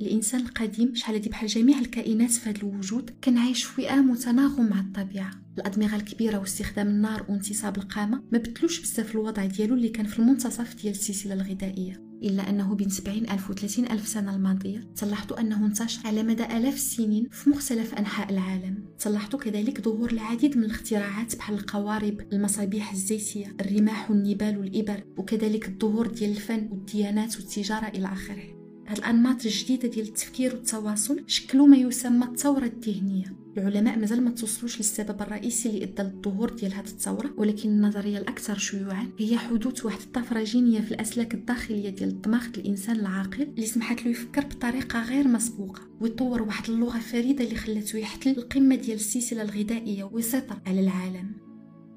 الإنسان القديم شحال هادي بحال جميع الكائنات في هذا الوجود كان عايش في وئام وتناغم مع الطبيعة. الأدمغة الكبيرة واستخدام النار وانتصاب القامة ما بدلوش بزاف الوضع ديالو اللي كان في المنتصف ديال السلسلة الغذائية. إلا أنه بين 70 ألف و 30 ألف سنة الماضية تلاحظوا أنه انتشر على مدى آلاف السنين في مختلف أنحاء العالم. تلاحظوا كذلك ظهور العديد من الاختراعات بحال القوارب المصابيح الزيتية الرماح والنبال والإبر وكذلك الظهور ديال الفن والديانات والتجارة إلى آخره. هاد الأنماط الجديدة ديال التفكير والتواصل شكلوا ما يسمى الثورة الذهنية. العلماء مازال ما توصلوش للسبب الرئيسي اللي أدى للظهور ديال هذه الثورة ولكن النظرية الأكثر شيوعا هي حدوث واحد الطفرة جينية في الأسلاك الداخلية ديال الدماغ الإنسان العاقل اللي سمحت له يفكر بطريقة غير مسبوقة ويطور واحد اللغة فريدة اللي خلاتو يحتل القمة ديال السلسلة الغذائية ويسيطر على العالم.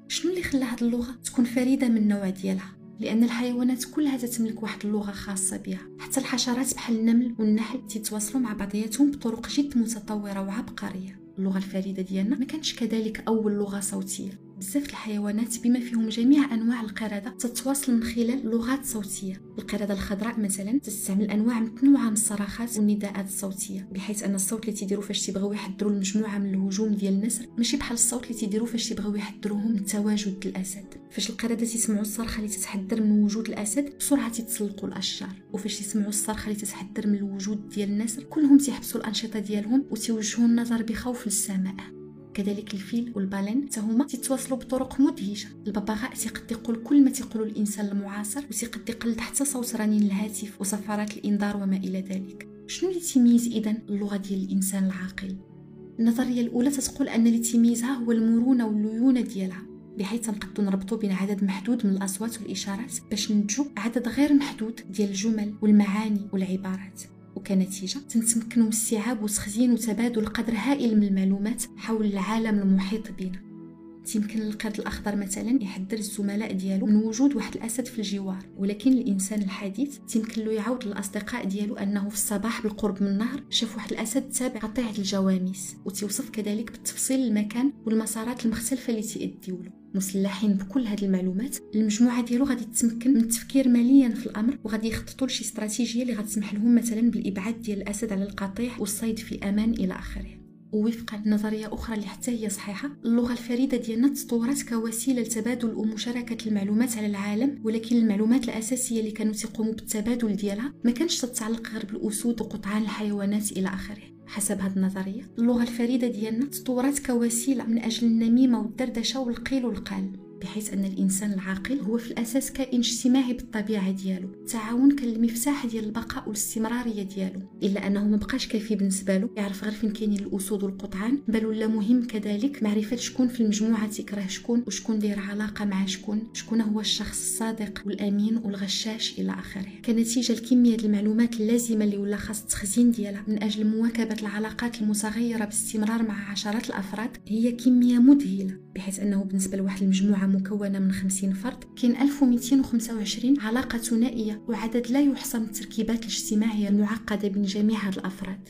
شنو اللي خلى هاد اللغة تكون فريدة من النوع ديالها؟ لأن الحيوانات كلها تتملك واحد اللغة خاصة بها. حتى الحشرات بحال النمل والنحل تتواصلوا مع بعضياتهم بطرق جد متطورة وعبقرية. اللغة الفريدة ديالنا ما كانتش كذلك أول لغة صوتية. بزاف الحيوانات بما فيهم جميع أنواع القرده تتواصل من خلال لغات صوتية. القرده الخضراء مثلا تستعمل أنواع متنوعه من الصراخات والنداءات الصوتية بحيث أن الصوت اللي تيديروا فاش تيبغيو يحضروا المجموعة من الهجوم ديال النسر ماشي بحال الصوت اللي تيديروا فاش تيبغيو يحضروهم من تواجد الأسد. فاش القرده تسمعوا الصرخة اللي تتحذر من وجود الأسد بسرعة تتسلقوا الأشجار. وفاش يسمعوا الصرخة اللي تتحذر من الوجود ديال النسر كلهم تيحبسوا الأنشطة ديالهم وتوجهوا النظر بخوف للسماء. كذلك الفيل والبالين هما تيتواصلوا بطرق مدهشة. الببغاء تيقد يقول كل ما تيقولوا الإنسان المعاصر وتيقد يقلد حتى صوت رنين الهاتف وصفارات الإنذار وما إلى ذلك. شنو اللي تيميز اذا اللغة ديال الإنسان العاقل؟ النظرية الأولى تتقول أن اللي تيميزها هو المرونة والليونة ديالها بحيث نقدو نربطو بين عدد محدود من الأصوات والإشارات باش ننتجو عدد غير محدود ديال الجمل والمعاني والعبارات. وكنتيجة تنتمكنوا من استيعاب وتخزين وتبادل قدر هائل من المعلومات حول العالم المحيط بنا. تيمكن للقرد الأخضر مثلا يحذر الزملاء ديالو من وجود واحد الأسد في الجوار ولكن الإنسان الحديث تيمكن له يعاود للأصدقاء ديالو أنه في الصباح بالقرب من النهر شاف واحد الأسد تابع قطيع الجواميس وتوصف كذلك بالتفصيل المكان والمسارات المختلفة اللي تيأديو له مسلحين بكل هذه المعلومات. المجموعة ديالو غادي تتمكن من التفكير ماليا في الأمر وغادي يخططوا لشي استراتيجية اللي غتسمح لهم مثلا بالإبعاد ديال الأسد على القطيع والصيد في أمان إلى آخره. ووفقا لنظرية أخرى اللي حتى هي صحيحة اللغة الفريدة ديالنا تطورت كوسيلة لتبادل ومشاركة المعلومات على العالم ولكن المعلومات الأساسية اللي كانوا تيقوموا بالتبادل ديالها ما كانش تتعلق غير بالأسود وقطعان الحيوانات إلى آخره. حسب هذه النظرية. اللغة الفريدة ديالنا تطورت كوسيلة من أجل النميمة والدردشة والقيل والقال. بحيث أن الإنسان العاقل هو في الأساس كائن اجتماعي بالطبيعة ديالو. التعاون كان المفتاح ديال البقاء والاستمرارية ديالو. إلا أنه ما بقاش كافي بالنسبة له يعرف غير فين كاينين الأسود والقطعان بل ولا مهم كذلك معرفة شكون في المجموعة تكره شكون وشكون داير علاقة مع شكون شكون هو الشخص الصادق والأمين والغشاش إلى آخره. كنتيجة الكمية ديال المعلومات اللازمة اللي ولا خاص التخزين ديالها من أجل مواكبة العلاقات المتغيره باستمرار مع عشرات الأفراد هي كمية مذهلة. بحيث أنه بالنسبة لواحد المجموعة مكونة من 50 فرد كاين 1225 علاقة ثنائية وعدد لا يحصى من التركيبات الاجتماعية المعقدة بين جميع هاد الأفراد.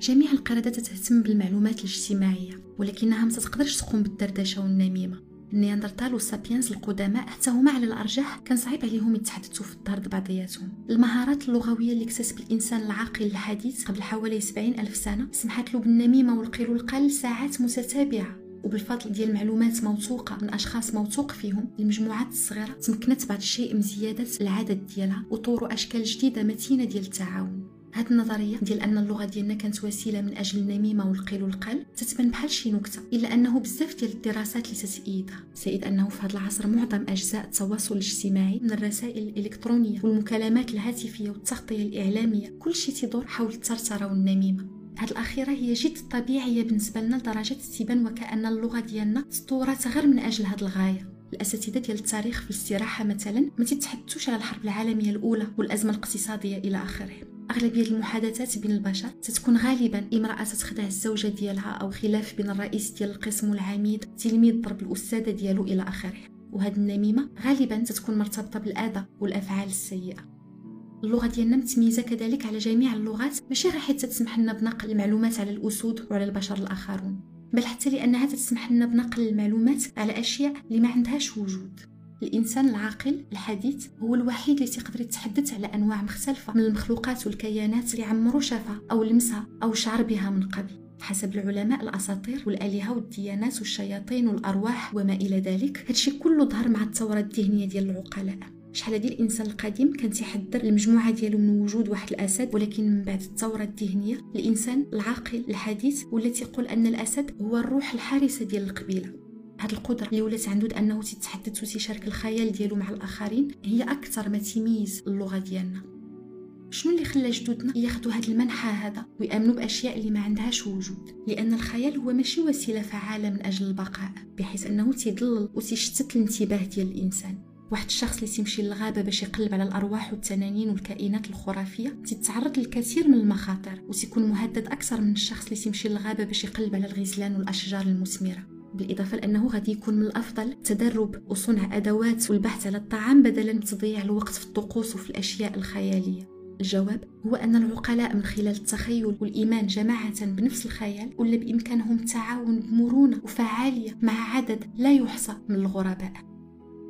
جميع القردة تهتم بالمعلومات الاجتماعية ولكنها ما تقدرش تقوم بالدردشة والنميمة. النياندرتال والسابينز القدماء حتى هما على الأرجح كان صعيب عليهم يتحدثوا في الدار بعضياتهم. المهارات اللغوية اللي اكتسب الإنسان العاقل الحديث قبل حوالي 70 ألف سنة سمحت له بالنميمة والقيل والقال ساعات متتابعة. وبالفضل ديال معلومات موثوقة من أشخاص موثوق فيهم المجموعات الصغيرة تمكنت بعض الشيء من زيادة العدد ديالها وطور أشكال جديدة متينة ديال التعاون. هاد النظرية ديال أن اللغة ديالنا كانت وسيلة من أجل النميمه والقيل والقال تتبان بحال شي نكتة إلا أنه بزاف ديال الدراسات اللي تتأيدها سيد أنه في هذا العصر معظم أجزاء التواصل الاجتماعي من الرسائل الإلكترونية والمكالمات الهاتفية والتغطية الإعلامية كل شيء تدور حول الترتره والنميمة. هاد الأخيرة هي جد طبيعية بالنسبة لنا لدرجة تبان وكأن اللغة ديالنا سطورت غير من أجل هاد الغاية. الأساتذة ديال التاريخ في الاستراحة مثلا ما تتحدثوش على الحرب العالمية الأولى والأزمة الاقتصادية إلى آخره. أغلبية المحادثات بين البشر تتكون غالبا امرأة تخدع الزوجه ديالها أو خلاف بين الرئيس ديال القسم والعميد تلميذ ضرب الأستاذة ديالو إلى آخره. وهذه النميمة غالبا تتكون مرتبطة بالأذى والأفعال السيئة. اللغة ديالنا متميزة كذلك على جميع اللغات ماشي غير حيت تسمح لنا بنقل المعلومات على الأسود وعلى البشر الآخرون بل حتى لأنها تسمح لنا بنقل المعلومات على أشياء اللي ما عندهاش وجود. الإنسان العاقل الحديث هو الوحيد اللي تقدر يتحدث على أنواع مختلفة من المخلوقات والكيانات اللي عمرو شافها أو لمسها أو شعر بها من قبل. حسب العلماء الأساطير والآلهة والديانات والشياطين والأرواح وما إلى ذلك هادشي كله ظهر مع الثورة الذهنية ديال العقلاء. شحال هادي الإنسان القديم كان تيحذر المجموعه ديالو من وجود واحد الأسد ولكن من بعد الثورة الذهنية الإنسان العاقل الحديث ولا تيقول أن الأسد هو الروح الحارسة ديال القبيلة. هاد القدرة اللي ولات عنده أنه تتحدث وتشارك الخيال ديالو مع الآخرين هي أكثر ما تيميز اللغة ديالنا. شنو اللي خلى جدودنا ياخذوا هذا المنحى هذا ويأمنوا بأشياء اللي ما عندهاش وجود؟ لأن الخيال هو ماشي وسيلة فعالة من أجل البقاء بحيث أنه تيضلل وتيشتت الانتباه ديال الإنسان. واحد الشخص اللي تيمشي للغابة باش يقلب على الأرواح والتنانين والكائنات الخرافية تتعرض للكثير من المخاطر وتكون مهدد أكثر من الشخص اللي تيمشي للغابة باش يقلب على الغزلان والأشجار المثمرة. بالإضافة لأنه غادي يكون من الأفضل التدرب وصنع أدوات والبحث على الطعام بدلا من تضييع الوقت في الطقوس وفي الأشياء الخيالية. الجواب هو أن العقلاء من خلال التخيل والإيمان جماعة بنفس الخيال ولا بإمكانهم التعاون بمرونة وفعالية مع عدد لا يحصى من الغرباء.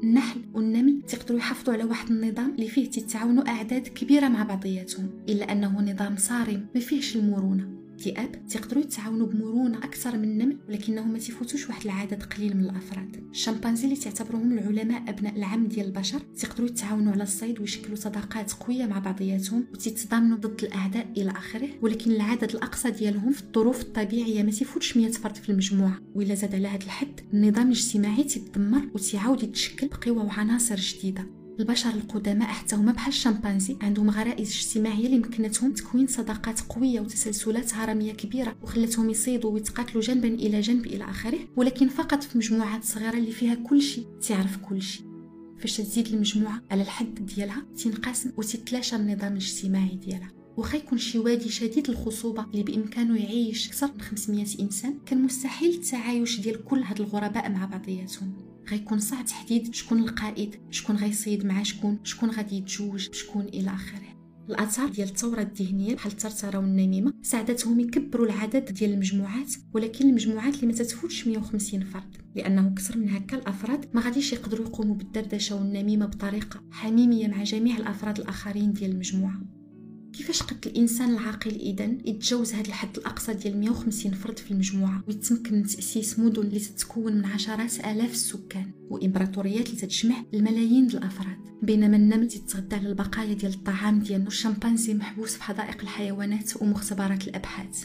النحل والنمل تقدروا يحافظوا على واحد النظام اللي فيه تتعاونوا أعداد كبيرة مع بعضياتهم إلا أنه نظام صارم ما فيهش المرونة. الذئاب تيقدروا يتعاونوا بمرونة أكثر من النمل ولكنهم ما تيفوتوش واحد العدد قليل من الأفراد. الشمبانزي اللي تعتبرهم العلماء أبناء العم ديال البشر تيقدروا يتعاونوا على الصيد ويشكلوا صداقات قوية مع بعضياتهم وتتضامنوا ضد الأعداء إلى آخره ولكن العدد الأقصى ديالهم في الظروف الطبيعية ما تيفوتش 100 فرد في المجموعة. وإلا زاد على هذا الحد النظام الاجتماعي تيتدمر وتيعاود يتشكل بقوى وعناصر جديدة. البشر القدماء حتى هما بحال الشمبانزي عندهم غرائز اجتماعية اللي مكنتهم تكوين صداقات قوية وتسلسلات هرمية كبيرة وخلتهم يصيدوا ويتقاتلوا جنبا إلى جنب إلى آخره ولكن فقط في مجموعات صغيرة اللي فيها كل شيء تعرف كل شيء. فاش تزيد المجموعة على الحد ديالها تنقسم وتتلاشى النظام الاجتماعي ديالها. وخا يكون شي وادي شديد الخصوبة اللي بإمكانه يعيش أكثر من 500 إنسان كان مستحيل التعايش ديال كل هاد الغرباء مع بعضياتهم. غيكون صعب تحديد شكون القائد؟ شكون غيصيد مع شكون؟ شكون غادي يتزوج بشكون إلى آخره؟ الآثار ديال الثوره الذهنيه بحال الثرثره والنميمه ساعدتهم يكبروا العدد ديال المجموعات ولكن المجموعات اللي ما تتفوتش 150 فرد. لأنه أكثر من هكا الأفراد ما غاديش يقدروا يقوموا بالدردشة والنميمة بطريقة حميمية مع جميع الأفراد الآخرين ديال المجموعة. كيفاش قد الانسان العاقل اذا يتجاوز هذا الحد الأقصى ديال 150 فرد في المجموعة ويتمكن من تأسيس مدن اللي تتكون من عشرات آلاف السكان وإمبراطوريات اللي تتجمع الملايين ديال الأفراد. بينما النمل تتغدى على البقايا ديال الطعام ديالو الشمبانزي محبوس في حدائق الحيوانات ومختبرات الأبحاث.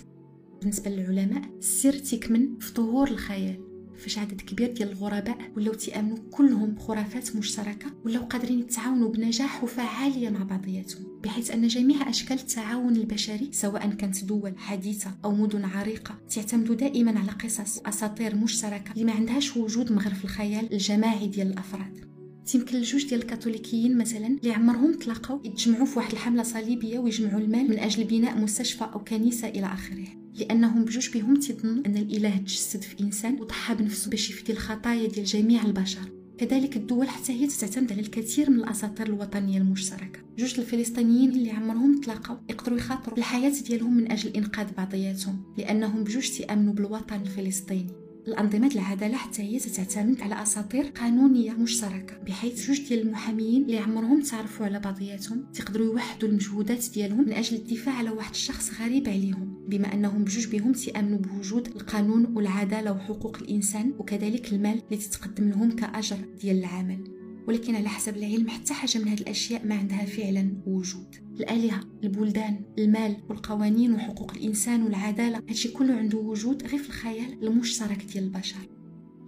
بالنسبة للعلماء السر تيكمن في ظهور الخيال. فاش عدد كبير ديال الغرباء ولاو تيأمنوا كلهم خرافات مشتركة ولاو قادرين يتعاونوا بنجاح وفعالية مع بعضياتهم بحيث أن جميع أشكال التعاون البشري سواء كانت دول حديثة أو مدن عريقة تعتمد دائما على قصص واساطير مشتركة اللي ما عندهاش وجود مغير في الخيال الجماعي ديال الأفراد. تيمكن الجوج ديال الكاثوليكيين مثلا اللي عمرهم تلاقاو يتجمعوا في واحد الحملة صليبية ويجمعوا المال من أجل بناء مستشفى أو كنيسة إلى آخره. لأنهم بجوج بهم تظن أن الإله تجسد في إنسان وضحى بنفسه باش يفدي الخطايا ديال جميع البشر. كذلك الدول حتى هي تعتمد على الكثير من الأساطير الوطنية المشتركة. جوج الفلسطينيين اللي عمرهم تلاقاو يقدروا يخاطروا الحياة ديالهم من أجل إنقاذ بعضياتهم لأنهم بجوج تامنوا بالوطن الفلسطيني. الأنظمة العدالة حتى هي تعتمد على أساطير قانونية مشتركة بحيث جوج ديال المحاميين اللي عمرهم تعرفوا على بعضياتهم تقدروا يوحدوا المجهودات ديالهم من أجل الدفاع على واحد الشخص غريب عليهم بما أنهم بجوج بهم تيأمنوا بوجود القانون والعدالة وحقوق الإنسان وكذلك المال اللي تتقدم لهم كأجر ديال العمل. ولكن على حسب العلم حتى حاجة من هذه الأشياء ما عندها فعلا وجود. الآلهة البلدان المال والقوانين وحقوق الإنسان والعدالة هادشي كله عنده وجود غير في الخيال المشترك ديال البشر.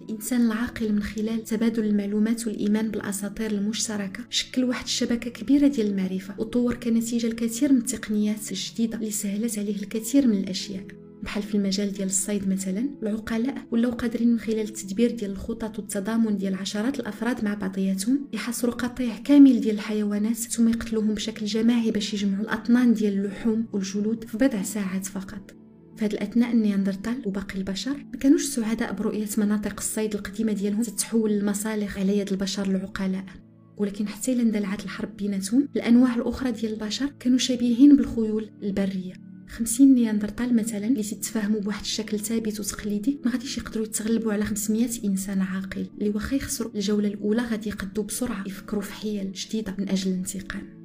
الإنسان العاقل من خلال تبادل المعلومات والإيمان بالأساطير المشتركة شكل واحد الشبكة كبيرة ديال المعرفة وطور كنتيجة الكثير من التقنيات الجديدة اللي سهلت عليه الكثير من الأشياء. بحال في المجال ديال الصيد مثلا العقلاء ولاو قادرين من خلال التدبير ديال الخطط والتضامن ديال عشرات الأفراد مع بعضياتهم يحاصروا قطيع كامل ديال الحيوانات ثم يقتلوهم بشكل جماعي باش يجمعوا الأطنان ديال اللحوم والجلود في بضع ساعات فقط. في هذا الأثناء النياندرتال وباقي البشر ما كانوش سعداء برؤية مناطق الصيد القديمة ديالهم تتحول لمسالخ على يد البشر العقلاء. ولكن حتى إلا اندلعت الحرب بيناتهم الأنواع الأخرى ديال البشر كانوا شبيهين بالخيول البرية. 50 نياندرتال مثلا اللي كيتفاهموا بواحد الشكل ثابت وتقليدي ما غاديش يقدروا يتغلبوا على 500 إنسان عاقل. اللي واخا يخسروا الجولة الأولى غادي يبداو بسرعة يفكروا في حيل جديدة من أجل الانتقام.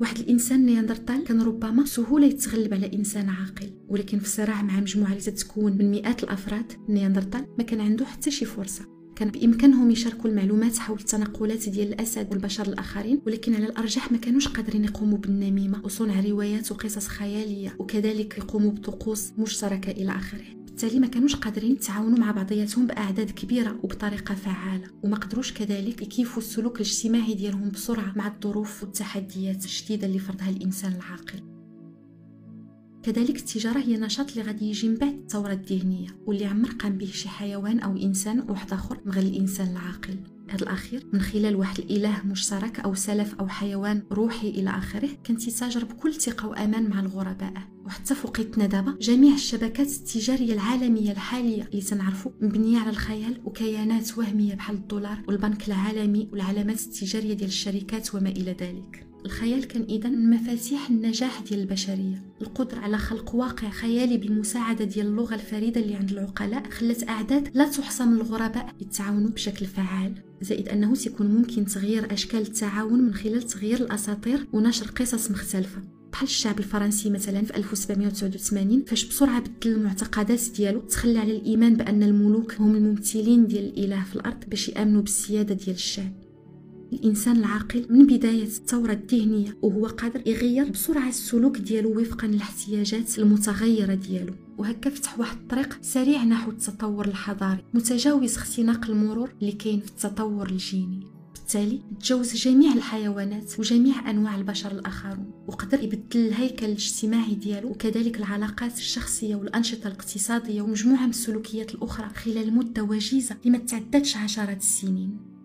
واحد الإنسان نياندرتال كان ربما سهوله يتغلب على إنسان عاقل ولكن في صراع مع مجموعة اللي تتكون من مئات الأفراد نياندرتال ما كان عنده حتى شي فرصة. كان بإمكانهم يشاركوا المعلومات حول التنقلات ديال الأسد والبشر الآخرين ولكن على الأرجح ما كانوش قادرين يقوموا بالنميمة وصنع روايات وقصص خيالية وكذلك يقوموا بطقوس مشتركة إلى آخره. بالتالي ما كانوش قادرين يتعاونوا مع بعضياتهم بأعداد كبيرة وبطريقة فعالة وما قدروش كذلك يكيفوا السلوك الاجتماعي ديالهم بسرعة مع الظروف والتحديات الشديدة اللي فرضها الإنسان العاقل. كذلك التجارة هي نشاط اللي غادي يجي من بعد الثورة الذهنية واللي عمر قام به شي حيوان أو إنسان واحد من غير الإنسان العاقل. هذا الأخير من خلال واحد الإله مشترك أو سلف أو حيوان روحي إلى آخره كان تيتاجر بكل ثقة وأمان مع الغرباء. وحتى فوقيتنا دابا جميع الشبكات التجارية العالمية الحالية اللي تنعرفوا مبنية على الخيال وكيانات وهمية بحال الدولار والبنك العالمي والعلامات التجارية ديال الشركات وما إلى ذلك. الخيال كان اذا من مفاتيح النجاح ديال البشرية. القدرة على خلق واقع خيالي بالمساعده ديال اللغة الفريدة اللي عند العقلاء خلت أعداد لا تحصى من الغرباء يتعاونوا بشكل فعال. زائد أنه سيكون ممكن تغيير أشكال التعاون من خلال تغيير الأساطير ونشر قصص مختلفة. بحال الشعب الفرنسي مثلا في 1789 فاش بسرعة بدل المعتقدات ديالو تخلى على الإيمان بأن الملوك هم الممثلين ديال الإله في الأرض باش يأمنوا بالسيادة ديال الشعب. الإنسان العاقل من بداية الثورة الذهنية وهو قادر يغير بسرعة السلوك ديالو وفقا للاحتياجات المتغيرة ديالو. وهكا فتح واحد الطريق سريع نحو التطور الحضاري متجاوز اختناق المرور اللي كاين في التطور الجيني. بالتالي تجاوز جميع الحيوانات وجميع أنواع البشر الآخرون وقدر يبدل الهيكل الاجتماعي ديالو وكذلك العلاقات الشخصية والأنشطة الاقتصادية ومجموعة من السلوكيات الأخرى خلال مدة وجيزة لما تعدتش عشرات السنين.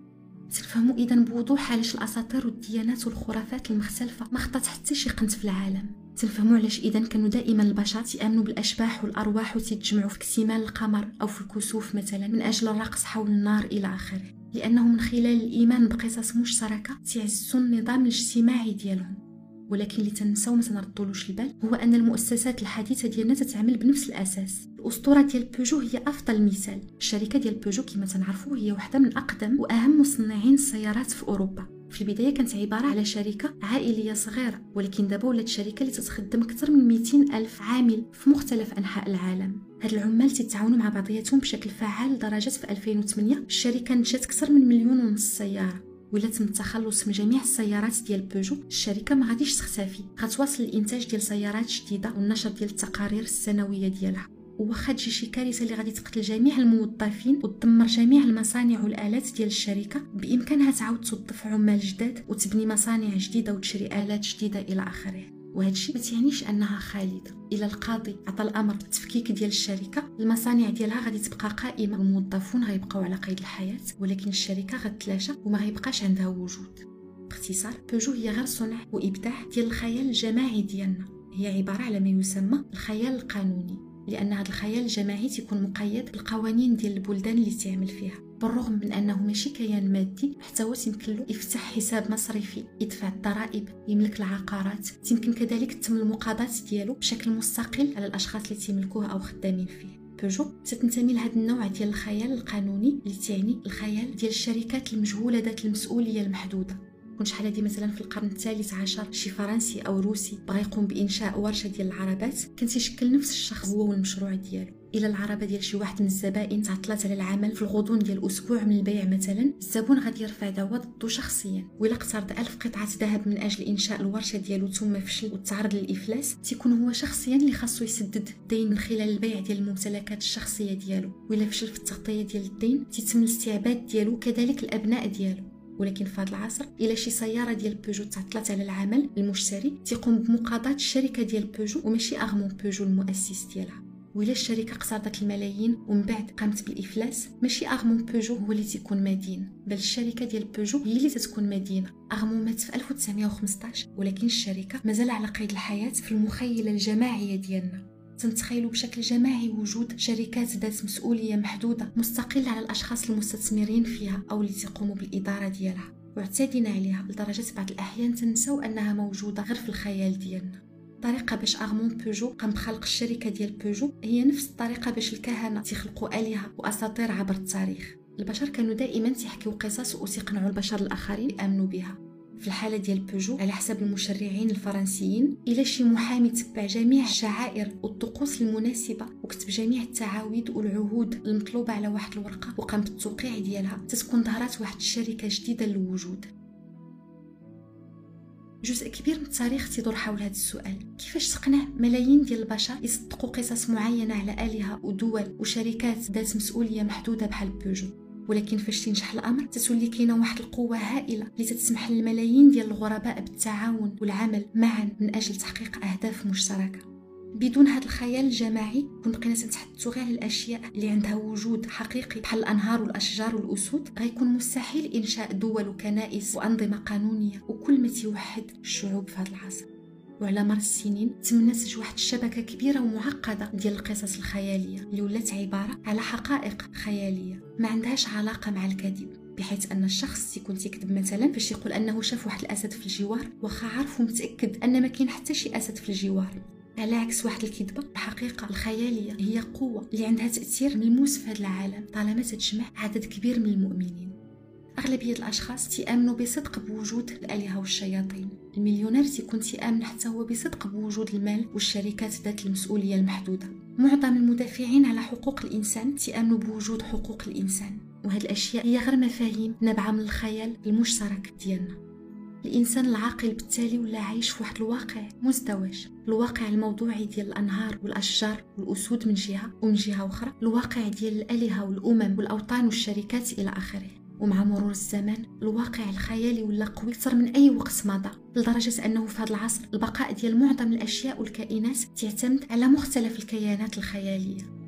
تفهموا اذا بوضوح علاش الأساطير والديانات والخرافات المختلفة ما خطات حتى شي قنت في العالم. تنفهموا علاش اذا كانوا دائما البشر تيأمنوا بالأشباح والأرواح وتيتجمعوا في اكتمال القمر أو في الكسوف مثلا من أجل الرقص حول النار إلى آخره. لأنه من خلال الإيمان بقصص مشتركة تعززوا النظام الاجتماعي ديالهم. ولكن اللي تنساو ما تنردولوش البال هو أن المؤسسات الحديثة ديالنا تتعمل بنفس الأساس. الأسطورة ديال بيجو هي أفضل مثال. الشركة ديال بيجو كما تنعرفوا هي واحدة من أقدم وأهم مصنعين السيارات في أوروبا. في البداية كانت عبارة على شركة عائلية صغيرة ولكن دابا ولات شركة اللي تتخدم أكثر من 200 ألف عامل في مختلف أنحاء العالم. هاد العمال تتعاونوا مع بعضياتهم بشكل فعال لدرجة في 2008 الشركة نشات أكثر من مليون ونص سيارة. ولات من التخلص من جميع السيارات ديال بيجو الشركة ما غاديش تختفي غتواصل الإنتاج ديال سيارات جديدة والنشر ديال التقارير السنوية ديالها. وواخا تجي شي كارثة اللي غادي تقتل جميع الموظفين وتدمر جميع المصانع والآلات ديال الشركة بإمكانها تعاود توظف عمال جداد وتبني مصانع جديدة وتشري آلات جديدة إلى آخره. وهذا الشيء ما تعنيش أنها خالده إلى القاضي عطى الأمر بالتفكيك ديال الشركة المصانع ديالها غادي تبقى قائمة. والموظفون غيبقاو على قيد الحياة ولكن الشركة غتلاشى وما غيبقاش عندها وجود. باختصار بيجو هي غير صنع وإبداع ديال الخيال الجماعي ديالنا. هي عبارة على ما يسمى الخيال القانوني لأن هذا الخيال الجماعي تيكون مقيد بالقوانين ديال البلدان اللي تعمل فيها. بالرغم من أنه ماشي كيان مادي حتى هو تيمكن له يفتح حساب مصرفي يدفع الضرائب يملك العقارات. تيمكن كذلك تتم المقاضاه ديالو بشكل مستقل على الأشخاص اللي تيملكوه أو خدامين فيه. بيجو تتنتمي لهذا النوع ديال الخيال القانوني اللي تعني الخيال ديال الشركات المجهولة ذات المسؤولية المحدودة. كون شحال هادي مثلا في القرن الثالث عشر شي فرنسي أو روسي بغى يقوم بإنشاء ورشة ديال العربات كان تيشكل نفس الشخص هو والمشروع ديالو. إلى العربة ديال شي واحد من الزبائن تعطلات على العمل في الغضون ديال أسبوع من البيع مثلا الزبون غادي يرفع دعوى ضده شخصيا. وإلا اقترض ألف قطعة ذهب من أجل إنشاء الورشة ديالو ثم فشل وتعرض للإفلاس تيكون هو شخصيا اللي خاصو يسدد الدين من خلال البيع ديال الممتلكات الشخصية ديالو. وإلا فشل في التغطية ديال الدين تيتم الاستعباد ديالو كذلك الأبناء ديالو. ولكن في هذا العصر الا شي سيارة ديال بيجو تعطلت على العمل المشتري تيقوم بمقاضاه الشركة ديال بيجو وماشي أغمون بيجو المؤسس ديالها. وإلا الشركة حصدت الملايين ومن بعد قامت بالإفلاس ماشي أغمون بيجو هو اللي تيكون مدين بل الشركة ديال بيجو هي اللي تتكون مدينة. أغمون مات في 1915 ولكن الشركة مازال على قيد الحياة في المخيلة الجماعية ديالنا. تنتخيلوا بشكل جماعي وجود شركات ذات مسؤولية محدودة مستقلة على الأشخاص المستثمرين فيها أو اللي تقوموا بالإدارة ديالها. واعتدنا عليها لدرجة بعض الأحيان تنسوا أنها موجودة غير في الخيال ديالنا. الطريقة باش أرمون بوجو قام بخلق الشركة ديال بوجو هي نفس الطريقة باش الكهنة تخلقوا آلهة وأساطير عبر التاريخ. البشر كانوا دائما تيحكيو قصص وتيقنعوا البشر الآخرين يأمنوا بها. في الحالة ديال بوجو على حسب المشرعين الفرنسيين الا شي محامي تبع جميع الشعائر والطقوس المناسبة وكتب جميع التعاويذ والعهود المطلوبة على واحد الورقة وقام بالتوقيع ديالها. تتكون ظهرت واحد الشركة جديدة للوجود. جزء كبير من التاريخ تدور حول هذا السؤال. كيفاش تقنع ملايين ديال البشر يصدقوا قصص معينة على آلهة ودول وشركات ذات مسؤولية محدودة بحال بوجو ولكن فاش تنجح الامر تتولي كاينة واحد القوة هائلة اللي تتسمح للملايين ديال الغرباء بالتعاون والعمل معا من أجل تحقيق أهداف مشتركة. بدون هذا الخيال الجماعي كون بقينا تنتحدثوا غير على الأشياء اللي عندها وجود حقيقي بحال الأنهار والأشجار والأسود غيكون مستحيل إنشاء دول وكنائس وأنظمة قانونية وكل ما تيوحد الشعوب في هذا العصر. وعلى مر السنين تم نسج واحد الشبكة كبيرة ومعقدة ديال القصص الخيالية. اللي ولات عبارة على حقائق خيالية ما عندهاش علاقة مع الكذب بحيث أن الشخص يكون تيكذب مثلا فاش يقول أنه شاف واحد الأسد في الجوار واخا عارف ومتأكد أن ما كاين حتى شي أسد في الجوار. على عكس واحد الكذبة الحقيقة الخيالية هي قوة اللي عندها تأثير ملموس في هذا العالم طالما تجمع عدد كبير من المؤمنين. أغلبية الأشخاص تيآمنوا بصدق بوجود الآلهة والشياطين. المليونير تيكون تيآمن حتى هو بصدق بوجود المال والشركات ذات المسؤولية المحدودة. معظم المدافعين على حقوق الإنسان تيآمنوا بوجود حقوق الإنسان وهذه الأشياء هي غير مفاهيم نابعة من الخيال المشترك ديالنا. الإنسان العاقل بالتالي ولا عايش في واحد الواقع مزدوج. الواقع الموضوعي ديال الأنهار والأشجار والأسود من جهة ومن جهة أخرى. الواقع ديال الآلهة والأمم والأوطان والشركات إلى آخره. ومع مرور الزمن الواقع الخيالي ولا قوي أكثر من أي وقت مضى لدرجة أنه في هذا العصر البقاء ديال معظم الأشياء والكائنات تعتمد على مختلف الكيانات الخيالية.